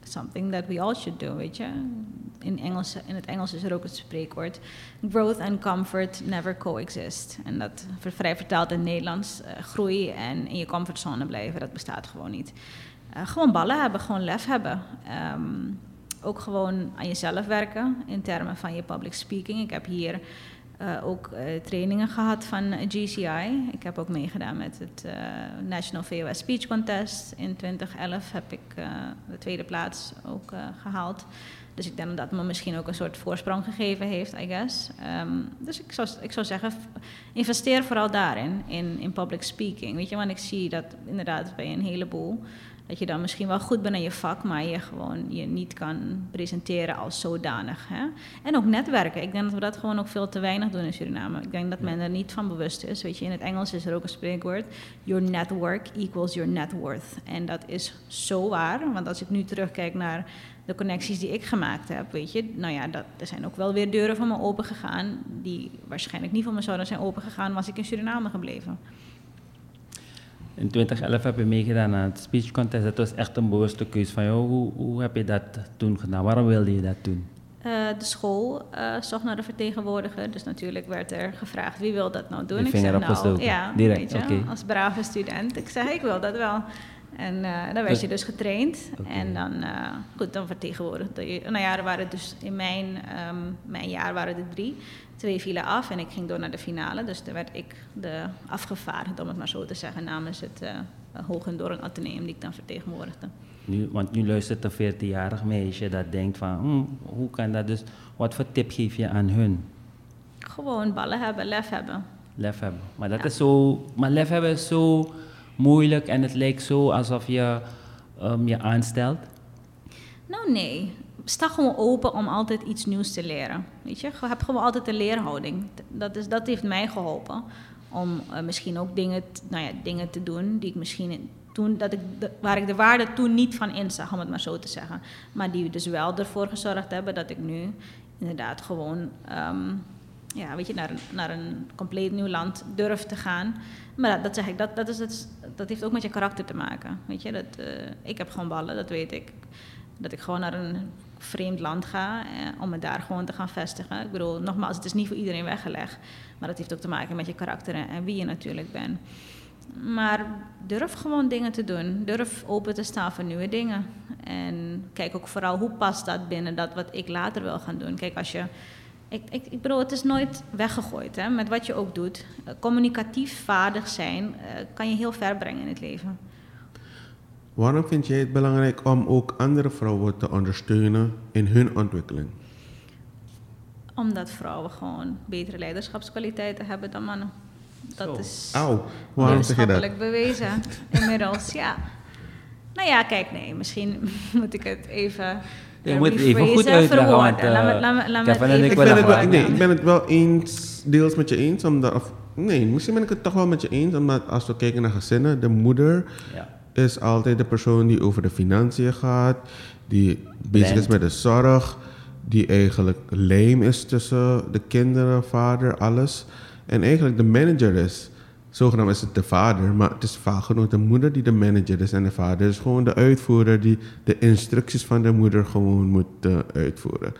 something that we all should do, weet je. In, Engels, in het Engels is er ook het spreekwoord... growth and comfort never coexist. En dat vrij vertaald in het Nederlands... Uh, groei en in je comfortzone blijven, dat bestaat gewoon niet. Uh, gewoon ballen hebben, gewoon lef hebben. Um, ook gewoon aan jezelf werken in termen van je public speaking. Ik heb hier uh, ook uh, trainingen gehad van GCI. Ik heb ook meegedaan met het National VOS Speech Contest. In 2011 heb ik de tweede plaats ook gehaald. Dus ik denk dat dat me misschien ook een soort voorsprong gegeven heeft, I guess. Um, dus ik zou, ik zou zeggen, investeer vooral daarin, in, in public speaking. Weet je, want ik zie dat inderdaad bij een heleboel dat je dan misschien wel goed bent in je vak, maar je gewoon je niet kan presenteren als zodanig. Hè? En ook netwerken. Ik denk dat we dat gewoon ook veel te weinig doen in Suriname. Ik denk dat men er niet van bewust is. Weet je, in het Engels is er ook een spreekwoord: Your network equals your net worth. En dat is zo waar, want als ik nu terugkijk naar de connecties die ik gemaakt heb, weet je, nou ja, dat, er zijn ook wel weer deuren van me open gegaan die waarschijnlijk niet voor me zouden zijn open gegaan was ik in Suriname gebleven. In 2011 heb je meegedaan aan het speech contest. Dat was echt een bewuste keuze van jou. Hoe, hoe heb je dat toen gedaan? Waarom wilde je dat doen? Uh, de school uh, zocht naar de vertegenwoordiger. Dus natuurlijk werd er gevraagd wie wil dat nou doen. De ik zeg nou, ja, direct. Okay. als brave student. Ik zeg ik wil dat wel. En uh, dan werd je dus getraind. Okay. En dan, uh, goed, dan vertegenwoordigde je. Nou ja, er waren dus in mijn, um, mijn jaar waren er drie. Twee vielen af en ik ging door naar de finale. Dus daar werd ik de afgevaardigd, om het maar zo te zeggen, namens het uh, Hogendoorn Atheneum die ik dan vertegenwoordigde. Nu, want nu luistert een 14-jarig meisje dat denkt van, hm, hoe kan dat dus? Wat voor tip geef je aan hun? Gewoon ballen hebben, lef hebben. Lef hebben. Maar dat ja. is zo, maar lef hebben is zo moeilijk en het lijkt zo alsof je um, je aanstelt? Nou nee, sta gewoon open om altijd iets nieuws te leren. Weet je, hebt gewoon altijd een leerhouding. Dat, is, dat heeft mij geholpen om uh, misschien ook dingen, nou ja, dingen te doen die ik misschien toen, dat ik waar ik de waarde toen niet van inzag, om het maar zo te zeggen. Maar die dus wel ervoor gezorgd hebben dat ik nu inderdaad gewoon um, ja, weet je, naar, een, naar een compleet nieuw land durf te gaan. Maar dat, dat zeg ik, dat, dat, is het, dat heeft ook met je karakter te maken. Weet je, dat, uh, ik heb gewoon ballen, dat weet ik. Dat ik gewoon naar een vreemd land ga eh, om me daar gewoon te gaan vestigen. Ik bedoel, nogmaals, het is niet voor iedereen weggelegd. Maar dat heeft ook te maken met je karakter en, en wie je natuurlijk bent. Maar durf gewoon dingen te doen. Durf open te staan voor nieuwe dingen. En kijk ook vooral hoe past dat binnen dat wat ik later wil gaan doen. Kijk, als je ik, ik, ik bedoel, het is nooit weggegooid hè, met wat je ook doet. Communicatief vaardig zijn uh, kan je heel ver brengen in het leven. Waarom vind jij het belangrijk om ook andere vrouwen te ondersteunen in hun ontwikkeling? Omdat vrouwen gewoon betere leiderschapskwaliteiten hebben dan mannen. Dat Zo. is Auw, waarom zeg je dat? wetenschappelijk bewezen inmiddels, ja. Nou ja, kijk, nee, misschien [LAUGHS] moet ik het even Je moet het even goed uitleggen, want uh, Kevin en even ik ben, het wel, nee, ik ben het wel eens, deels met je eens. Omdat, of, nee, misschien ben ik het toch wel met je eens. Omdat als we kijken naar gezinnen, de moeder Ja. is altijd de persoon die over de financiën gaat. Die bezig is met de zorg. Die eigenlijk lijm is tussen de kinderen, vader, alles. En eigenlijk de manager is. Zogenaamd is het de vader, maar het is vaak genoeg de moeder die de manager is. En de vader is gewoon de uitvoerder die de instructies van de moeder gewoon moet eh, uitvoeren.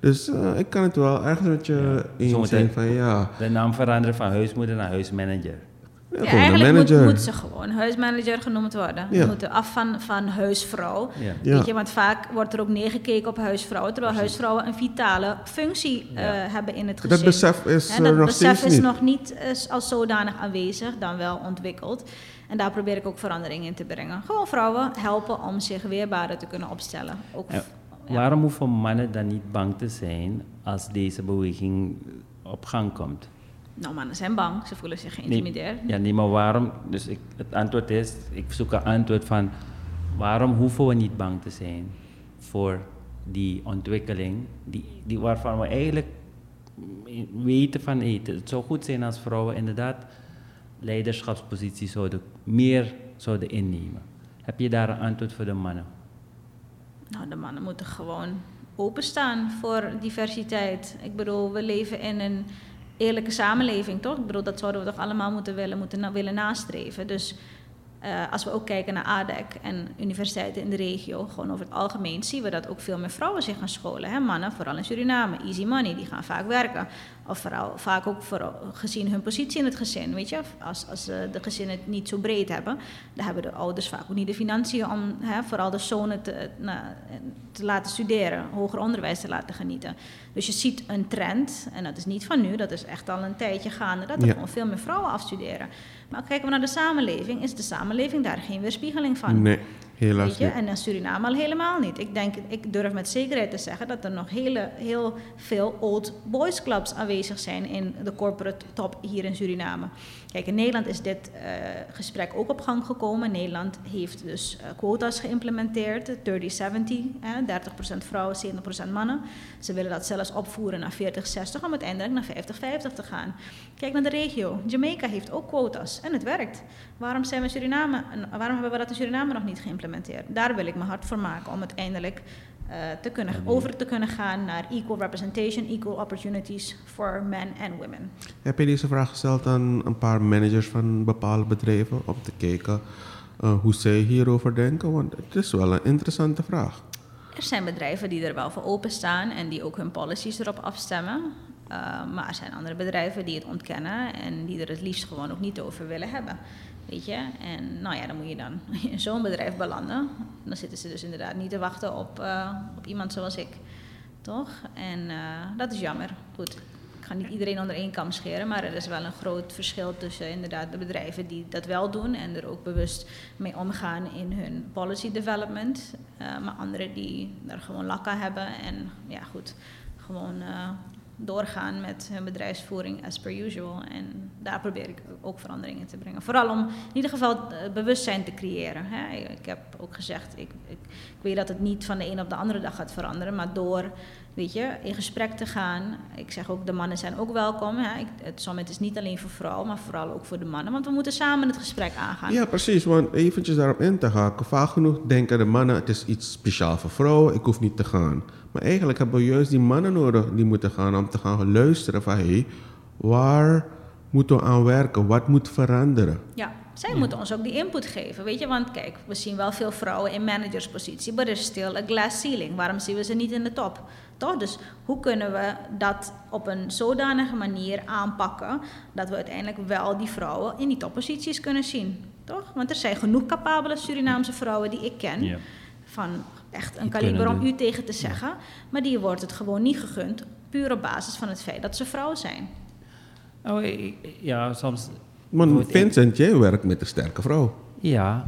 Dus eh, ik kan het wel ergens met je eens Zometeen- zijn van ja, De naam veranderen van huismoeder naar huismanager. Ja, eigenlijk moet, manager. moet ze gewoon huismanager genoemd worden. Ja. Ze moeten af van, van huisvrouw. Ja. Weet je, want vaak wordt er ook neergekeken op huisvrouwen, terwijl huisvrouwen een vitale functie eh, hebben in het gezin. dat besef is dat nog besef is niet. nog niet eh, als zodanig aanwezig, dan wel ontwikkeld. En daar probeer ik ook verandering in te brengen. Gewoon vrouwen helpen om zich weerbaarder te kunnen opstellen. Ook, Ja. ja. Waarom hoeven mannen dan niet bang te zijn als deze beweging op gang komt? Nou, mannen zijn bang, ze voelen zich geïntimideerd. Ja, nee, maar waarom? Dus ik, het antwoord is, ik zoek een antwoord van, waarom hoeven we niet bang te zijn voor die ontwikkeling, die, die waarvan we eigenlijk weten van, hey, het zou goed zijn als vrouwen inderdaad leiderschapsposities zouden, meer zouden innemen. Heb je daar een antwoord voor de mannen? Nou, de mannen moeten gewoon openstaan voor diversiteit. Ik bedoel, we leven in een eerlijke samenleving, toch? Ik bedoel, dat zouden we toch allemaal moeten willen, moeten willen nastreven. Dus eh, als we ook kijken naar ADEC en universiteiten in de regio, gewoon over het algemeen, zien we dat ook veel meer vrouwen zich gaan scholen. Hè? Mannen, vooral in Suriname, easy money, die gaan vaak werken. Of vooral, vaak ook vooral gezien hun positie in het gezin, weet je. Als, als eh, de gezinnen het niet zo breed hebben, dan hebben de ouders vaak ook niet de financiën om hè, vooral de zonen te, nou, te laten studeren, hoger onderwijs te laten genieten. Dus je ziet een trend, en dat is niet van nu, dat is echt al een tijdje gaande, dat er Ja. gewoon veel meer vrouwen afstuderen. Maar kijken we naar de samenleving, is de samenleving daar geen weerspiegeling van. Nee, Helaas je? En in Suriname al helemaal niet. Ik, denk, ik durf met zekerheid te zeggen dat er nog hele, heel veel old boys clubs aanwezig zijn in de corporate top hier in Suriname. Kijk, in Nederland is dit eh, gesprek ook op gang gekomen. Nederland heeft dus eh, quota's geïmplementeerd, 30-70, hè, 30% vrouwen, 70% mannen. Ze willen dat zelfs opvoeren naar 40-60 om uiteindelijk naar 50-50 te gaan. Kijk naar de regio. Jamaica heeft ook quota's en het werkt. Waarom, zijn we Suriname, waarom hebben we dat in Suriname nog niet geïmplementeerd? Daar wil ik me hard voor maken om uiteindelijk eh, te kunnen, over te kunnen gaan naar equal representation, equal opportunities for men and women. Heb je deze vraag gesteld aan een paar managers van bepaalde bedrijven om te kijken eh, hoe zij hierover denken? Want het is wel een interessante vraag. Er zijn bedrijven die er wel voor openstaan en die ook hun policies erop afstemmen. Uh, maar er zijn andere bedrijven die het ontkennen en die er het liefst gewoon ook niet over willen hebben. Je? En nou ja, dan moet je dan [LAUGHS] in zo'n bedrijf belanden. Dan zitten ze dus inderdaad niet te wachten op, uh, op iemand zoals ik. Toch? En uh, dat is jammer. Goed. Ik ga niet iedereen onder één kam scheren, maar er is wel een groot verschil tussen inderdaad de bedrijven die dat wel doen en er ook bewust mee omgaan in hun policy development. Uh, maar anderen die er gewoon lakken hebben en ja goed, gewoon doorgaan met hun bedrijfsvoering as per usual. En daar probeer ik ook veranderingen te brengen. Vooral om in ieder geval bewustzijn te creëren. Hè. Ik heb ook gezegd, ik, ik, ik, weet dat het niet van de een op de andere dag gaat veranderen, maar door weet je, in gesprek te gaan. Ik zeg ook, de mannen zijn ook welkom. Hè. Ik, het summit is niet alleen voor vrouwen, maar vooral ook voor de mannen. Want we moeten samen het gesprek aangaan. Ja, precies. Want eventjes daarop in te haken. Vaak genoeg denken de mannen, het is iets speciaal voor vrouwen. Ik hoef niet te gaan. Maar eigenlijk hebben we juist die mannen nodig die moeten gaan om te gaan luisteren van hé, hey, waar moeten we aan werken? Wat moet veranderen? Ja, zij moeten ons ook die input geven, weet je. Want kijk, we zien wel veel vrouwen in managerspositie, maar er is still a glass ceiling. Waarom zien we ze niet in de top? Toch? Dus hoe kunnen we dat op een zodanige manier aanpakken dat we uiteindelijk wel die vrouwen in die topposities kunnen zien? Toch? Want er zijn genoeg capabele Surinaamse vrouwen die ik ken. Ja. Van echt een kaliber om u tegen te zeggen. Maar die wordt het gewoon niet gegund, puur op basis van het feit dat ze vrouw zijn. Oh, ja, soms. Ik- Vincent, jij werkt met een sterke vrouw. Ja,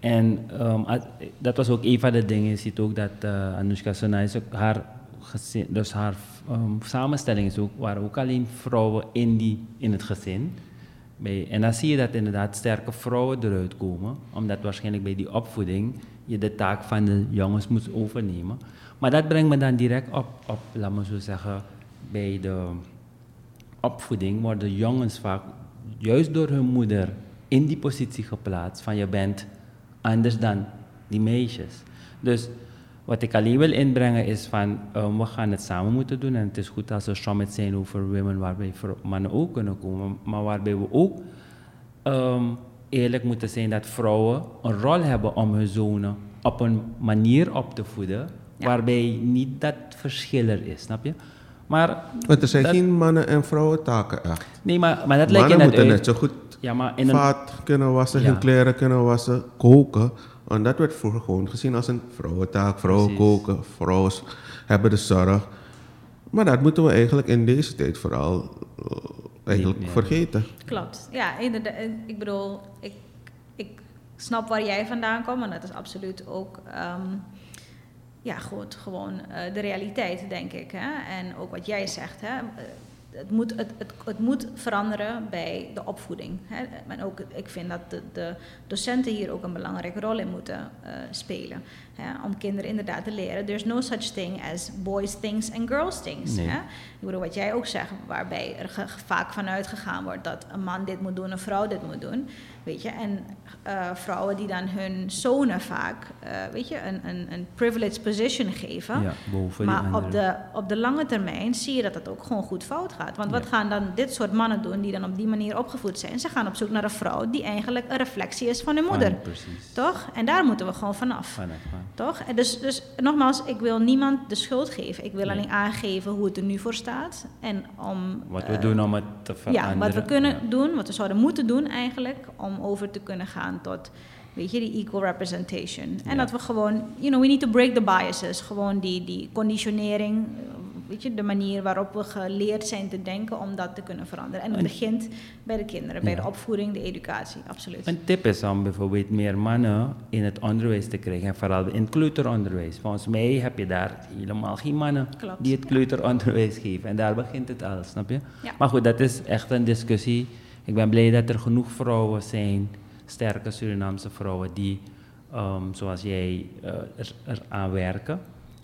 en ehm, dat was ook een van de dingen. Je ziet ook dat eh Anushka Sonais ook haar dus haar ehm, samenstelling is ook, waren ook alleen vrouwen in, die, in het gezin. Bij, en dan zie je dat inderdaad sterke vrouwen eruit komen, omdat waarschijnlijk bij die opvoeding je de taak van de jongens moet overnemen. Maar dat brengt me dan direct op, op laat me zo zeggen, bij de opvoeding worden jongens vaak juist door hun moeder in die positie geplaatst van je bent anders dan die meisjes. Dus wat ik alleen wil inbrengen is van um, we gaan het samen moeten doen en het is goed als er summit zijn over women waarbij vrou- mannen ook kunnen komen, maar waarbij we ook um, eerlijk moeten zijn dat vrouwen een rol hebben om hun zonen op een manier op te voeden Ja. waarbij niet dat verschil er is, snap je? Maar Want er zijn dat- geen mannen- en vrouwentaken echt. Nee, maar, maar dat lijkt je Mannen net moeten uit. net zo goed Ja, maar in een... vaat kunnen wassen, Ja. hun kleren kunnen wassen, koken. En dat werd vroeger gewoon gezien als een vrouwentaak. Vrouwen Precies. koken, vrouwen hebben de zorg. Maar dat moeten we eigenlijk in deze tijd vooral eh, eigenlijk vergeten. Klopt. Ja, inderdaad. Ik bedoel, ik, ik snap waar jij vandaan komt, en dat is absoluut ook ehm, ja, goed, gewoon eh, de realiteit, denk ik. Hè? En ook wat jij zegt. Hè? Het moet, het, het, het moet veranderen bij de opvoeding. Hè? En ook, ik vind dat de, de docenten hier ook een belangrijke rol in moeten eh, spelen. Hè? Om kinderen inderdaad te leren. There's no such thing as boys things and girls things. Nee. Hè? Ik bedoel, wat jij ook zegt, waarbij er ge- vaak vanuit gegaan wordt dat een man dit moet doen, een vrouw dit moet doen. Weet je, en eh, vrouwen die dan hun zonen vaak, eh, weet je, een, een, een privileged position geven. Ja, Maar op de, op de lange termijn zie je dat het ook gewoon goed fout gaat. Want wat Ja. gaan dan dit soort mannen doen die dan op die manier opgevoed zijn? Ze gaan op zoek naar een vrouw die eigenlijk een reflectie is van hun moeder. precies. Toch? En daar moeten we gewoon vanaf. Vanaf, van. Toch? En dus, dus nogmaals, ik wil niemand de schuld geven. Ik wil Nee. alleen aangeven hoe het er nu voor staat. En om, Wat we doen om het te veranderen. ja, wat we kunnen Ja. doen, wat we zouden moeten doen eigenlijk, om over te kunnen gaan tot, weet je, die equal representation. En Ja. dat we gewoon, you know, we need to break the biases. Gewoon die, die conditionering, weet je, de manier waarop we geleerd zijn te denken om dat te kunnen veranderen. En het begint bij de kinderen, bij Ja. de opvoeding, de educatie, absoluut. Een tip is om bijvoorbeeld meer mannen in het onderwijs te krijgen. En vooral in het kleuteronderwijs. Volgens mij heb je daar helemaal geen mannen Klopt, die het ja. kleuteronderwijs geven. En daar begint het al, snap je? Ja. Maar goed, dat is echt een discussie. Ik ben blij dat er genoeg vrouwen zijn, sterke Surinaamse vrouwen, die ehm, zoals jij eh, er, er aan werken.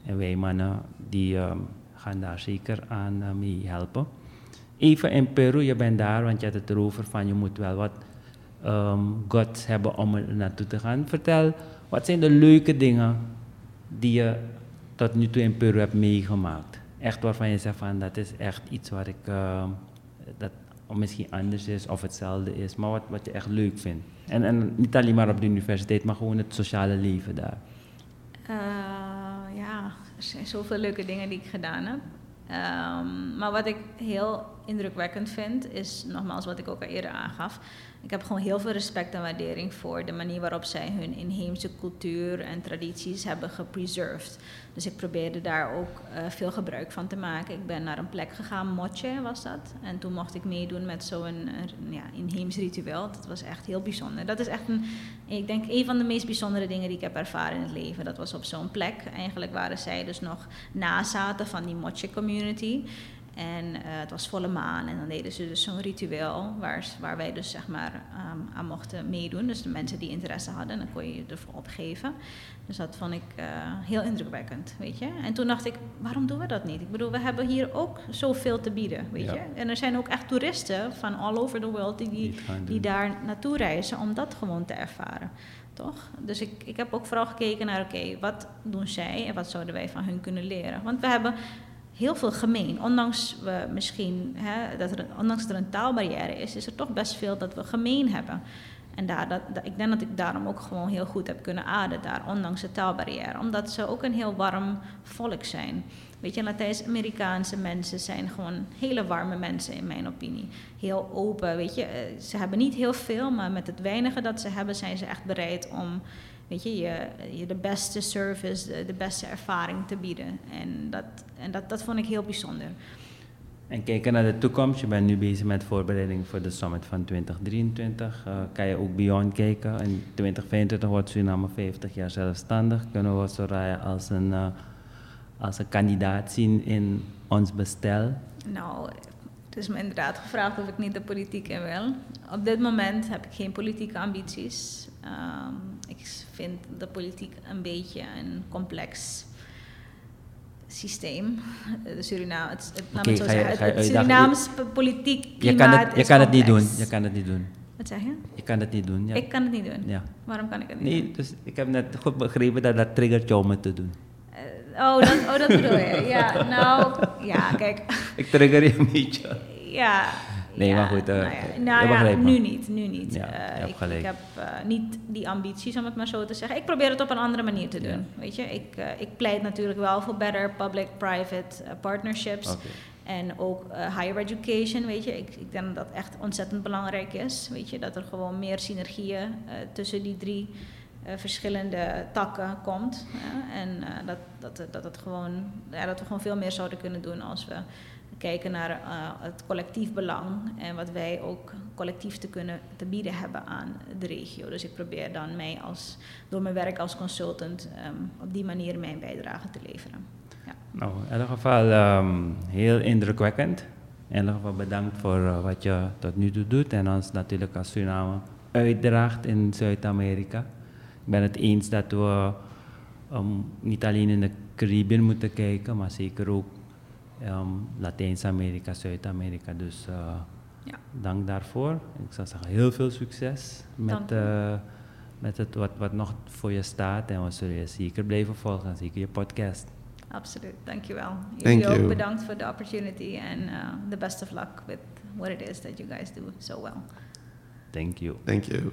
En wij mannen die ehm, gaan daar zeker aan eh, mee helpen. Even in Peru, je bent daar, want je had het erover van je moet wel wat ehm guts hebben om er naartoe te gaan. Vertel, wat zijn de leuke dingen die je tot nu toe in Peru hebt meegemaakt? Echt waarvan je zegt van dat is echt iets waar ik, ehm, dat misschien anders is of hetzelfde is, maar wat, wat je echt leuk vindt. En, en niet alleen maar op de universiteit, maar gewoon het sociale leven daar. Eh, zijn zoveel leuke dingen die ik gedaan heb. Ehm, maar wat ik heel indrukwekkend vind, is nogmaals wat ik ook al eerder aangaf. Ik heb gewoon heel veel respect en waardering voor de manier waarop zij hun inheemse cultuur en tradities hebben gepreserved. Dus ik probeerde daar ook eh, veel gebruik van te maken. Ik ben naar een plek gegaan, Moche was dat. En toen mocht ik meedoen met zo'n eh, ja, inheems ritueel. Dat was echt heel bijzonder. Dat is echt een, ik denk, een van de meest bijzondere dingen die ik heb ervaren in het leven. Dat was op zo'n plek. Eigenlijk waren zij dus nog nazaten van die Moche community. En eh, het was volle maan en dan deden ze dus zo'n ritueel waar, waar wij dus zeg maar ehm, aan mochten meedoen. Dus de mensen die interesse hadden, dan kon je je ervoor opgeven. Dus dat vond ik eh, heel indrukwekkend, weet je. En toen dacht ik, waarom doen we dat niet? Ik bedoel, we hebben hier ook zoveel te bieden, weet Ja. je. En er zijn ook echt toeristen van all over the world die, Die daar naartoe reizen om dat gewoon te ervaren. Toch? Dus ik, ik heb ook vooral gekeken naar, oké, wat doen zij en wat zouden wij van hun kunnen leren? Want we hebben heel veel gemeen. Ondanks we misschien, hè, dat er, ondanks dat er een taalbarrière is, is er toch best veel dat we gemeen hebben. En daar, dat, ik denk dat ik daarom ook gewoon heel goed heb kunnen ademen daar, ondanks de taalbarrière. Omdat ze ook een heel warm volk zijn. Weet je, Latijns-Amerikaanse mensen zijn gewoon hele warme mensen in mijn opinie. Heel open, weet je. Eh, Ze hebben niet heel veel, maar met het weinige dat ze hebben zijn ze echt bereid om weet je, je, je de beste service, de, de beste ervaring te bieden. En, dat, en dat, dat vond ik heel bijzonder. En kijken naar de toekomst, je bent nu bezig met voorbereiding voor de summit van 2023. Eh, kan je ook beyond kijken? In 2025 wordt Suriname 50 jaar zelfstandig. Kunnen we Soraya als een, eh, als een kandidaat zien in ons bestel? Nou, het is me inderdaad gevraagd of ik niet de politiek in wil. Op dit moment heb ik geen politieke ambities. Ehm, ik vind de politiek een beetje een complex systeem. [LAUGHS] De Suriname, het, zo je- zeggen? Surinaams politiek Je kan het, je kan het niet doen. Je kan het niet doen. Wat zeg je? Je kan het niet doen. Ja. Ik kan het niet doen. ja. Waarom kan ik het niet Nee, doen? dus ik heb net goed begrepen dat dat triggert jou om het te doen. Eh, oh, dat, oh, dat bedoel je. Ja, nou, ja, kijk. [LAUGHS] Ik trigger je een beetje. Ja. Nee, ja, maar goed, eh, nou ja, nou begrijpt me. nu niet, nu niet. Eh, ik, heb eh, niet die ambities, om het maar zo te zeggen. Ik probeer het op een andere manier te doen. Weet je, ik, eh, ik pleit natuurlijk wel voor better public-private eh, partnerships. En ook eh, higher education, weet je. Ik, ik denk dat dat echt ontzettend belangrijk is. Weet je, dat er gewoon meer synergieën eh, tussen die drie eh, verschillende takken komt. En eh, dat, dat, dat, het gewoon, ja, dat we gewoon veel meer zouden kunnen doen als we kijken naar eh, het collectief belang en wat wij ook collectief te kunnen te bieden hebben aan de regio. Dus ik probeer dan mij als, door mijn werk als consultant ehm, op die manier mijn bijdrage te leveren. Ja. Nou, in ieder geval ehm, heel indrukwekkend. In ieder geval bedankt voor eh, wat je tot nu toe doet en ons natuurlijk als Suriname uitdraagt in Zuid-Amerika. Ik ben het eens dat we ehm, niet alleen in de Caribbean moeten kijken, maar zeker ook ehm, Latijns-Amerika, Zuid-Amerika. Dus eh, Ja. dank daarvoor. Ik zou zeggen heel veel succes met, eh, met het wat, wat nog voor je staat. En we zullen je zeker blijven volgen, zeker je podcast. Absoluut, dankjewel. Thank Jullie ook you. bedankt voor de opportunity en uh, the best of luck with what it is that you guys do so well. Thank you. Thank you.